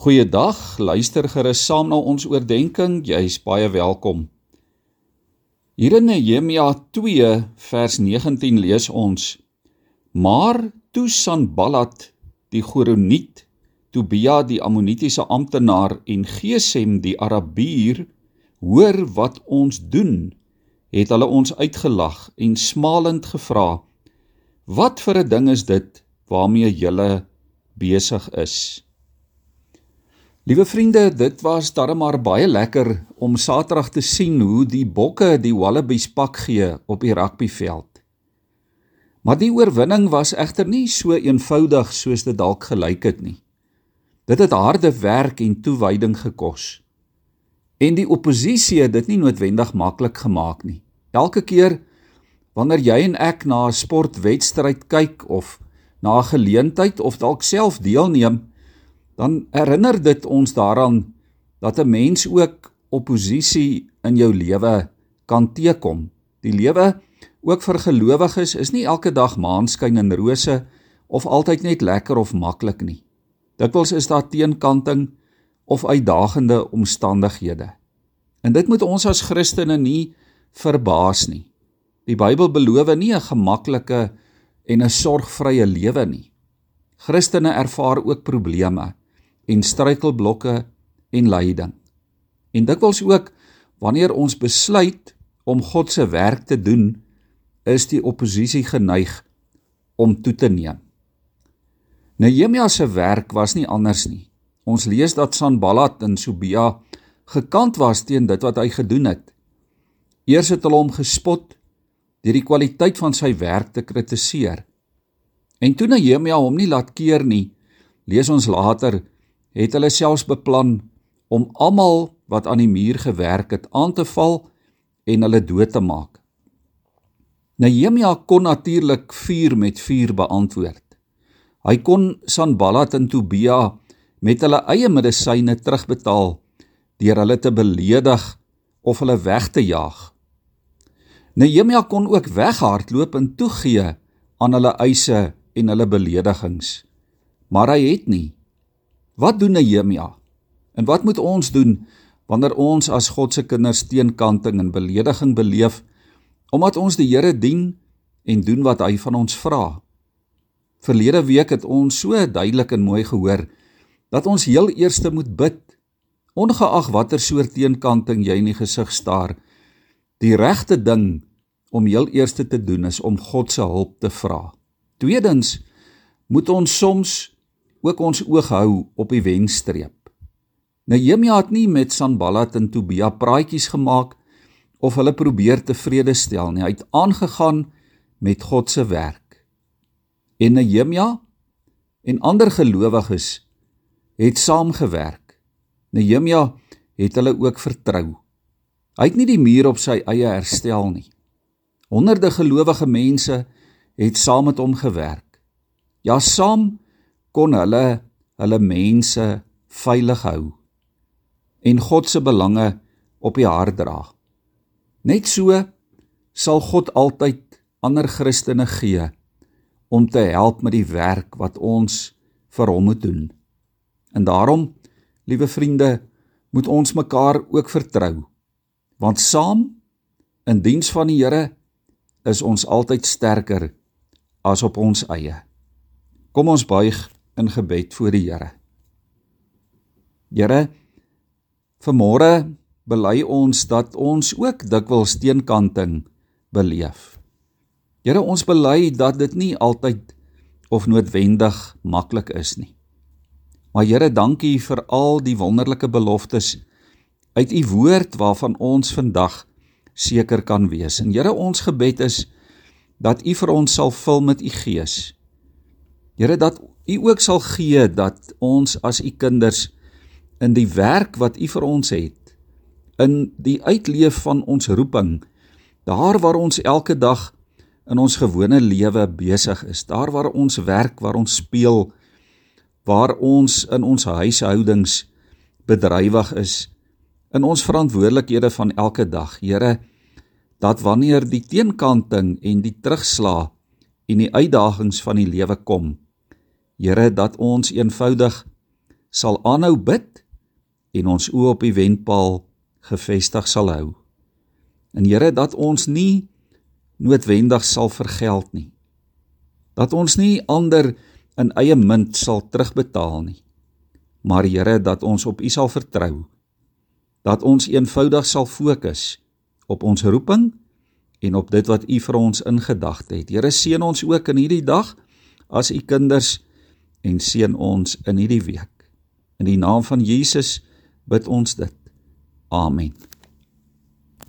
Goeiedag, luister gerus saam na ons oordeenking. Jy's baie welkom. Hier in Nehemia 2 vers 19 lees ons: Maar toe Sanballat die Goroniet, Tobia die Ammonitiese amptenaar en Gesem die Arabier hoor wat ons doen, het hulle ons uitgelag en smalend gevra: Wat vir 'n ding is dit waarmee julle besig is? Liewe vriende, dit was darmar baie lekker om Saterdag te sien hoe die bokke die Wallabies pak gee op die rugbyveld. Maar die oorwinning was egter nie so eenvoudig soos dit dalk gelyk het nie. Dit het harde werk en toewyding gekos. En die oppositie het dit nie noodwendig maklik gemaak nie. Elke keer wanneer jy en ek na 'n sportwedstryd kyk of na 'n geleentheid of dalk self deelneem, dan herinner dit ons daaraan dat 'n mens ook oppositie in jou lewe kan teekom. Die lewe ook vir gelowiges is nie elke dag maanskyn en rose of altyd net lekker of maklik nie. Dikwels is daar teenkanting of uitdagende omstandighede. En dit moet ons as Christene nie verbaas nie. Die Bybel beloof nie 'n gemaklike en 'n sorgvrye lewe nie. Christene ervaar ook probleme en struikelblokke en lyding. En dikwels ook wanneer ons besluit om God se werk te doen, is die oppositie geneig om toe te neem. Nehemia se werk was nie anders nie. Ons lees dat Sanballat en Tobia gekant was teen dit wat hy gedoen het. Eers het hulle hom gespot deur die kwaliteit van sy werk te kritiseer. En toe Nehemia hom nie laat keer nie, lees ons later het hulle selfs beplan om almal wat aan die muur gewerk het aan te val en hulle dood te maak. Nehemia kon natuurlik vuur met vuur beantwoord. Hy kon Sanballat en Tobia met hulle eie medisyne terugbetaal deur hulle te beledig of hulle weg te jaag. Nehemia kon ook weghardloop en toegee aan hulle eise en hulle beledigings. Maar hy het nie Wat doen Nehemia? En wat moet ons doen wanneer ons as God se kinders teenkanting en belediging beleef omdat ons die Here dien en doen wat hy van ons vra? Verlede week het ons so duidelik en mooi gehoor dat ons heel eerste moet bid ongeag watter soort teenkanting jy in die gesig staar. Die regte ding om heel eerste te doen is om God se hulp te vra. Tweedens moet ons soms ook ons oog hou op die wenstreep. Nehemia het nie met Sanballat en Tobia praatjies gemaak of hulle probeer tevrede stel nie. Hy het aangegaan met God se werk. En Nehemia en ander gelowiges het saamgewerk. Nehemia het hulle ook vertrou. Hy het nie die muur op sy eie herstel nie. Honderde gelowige mense het saam met hom gewerk. Ja, saam kon hulle hulle mense veilig hou en God se belange op die hart dra. Net so sal God altyd ander Christene gee om te help met die werk wat ons vir hom moet doen. En daarom, liewe vriende, moet ons mekaar ook vertrou. Want saam in diens van die Here is ons altyd sterker as op ons eie. Kom ons buig in gebed voor die Here. Here, vanmôre bely ons dat ons ook dikwels teenkanting beleef. Here, ons bely dat dit nie altyd of noodwendig maklik is nie. Maar Here, dankie vir al die wonderlike beloftes uit u woord waarvan ons vandag seker kan wees. En Here, ons gebed is dat u vir ons sal vul met u gees. Here, dat U ook sal gee dat ons as u kinders in die werk wat u vir ons het in die uitleef van ons roeping daar waar ons elke dag in ons gewone lewe besig is daar waar ons werk waar ons speel waar ons in ons huishoudings bedrywig is in ons verantwoordelikhede van elke dag Here dat wanneer die teenkanting en die terugslag en die uitdagings van die lewe kom Here dat ons eenvoudig sal aanhou bid en ons oë op die wenpaal gefestig sal hou. En Here dat ons nie noodwendig sal vergeld nie. Dat ons nie ander in eie munt sal terugbetaal nie. Maar Here dat ons op U sal vertrou. Dat ons eenvoudig sal fokus op ons roeping en op dit wat U vir ons ingedagte het. Here seën ons ook in hierdie dag as U kinders en seën ons in hierdie week. In die naam van Jesus bid ons dit. Amen.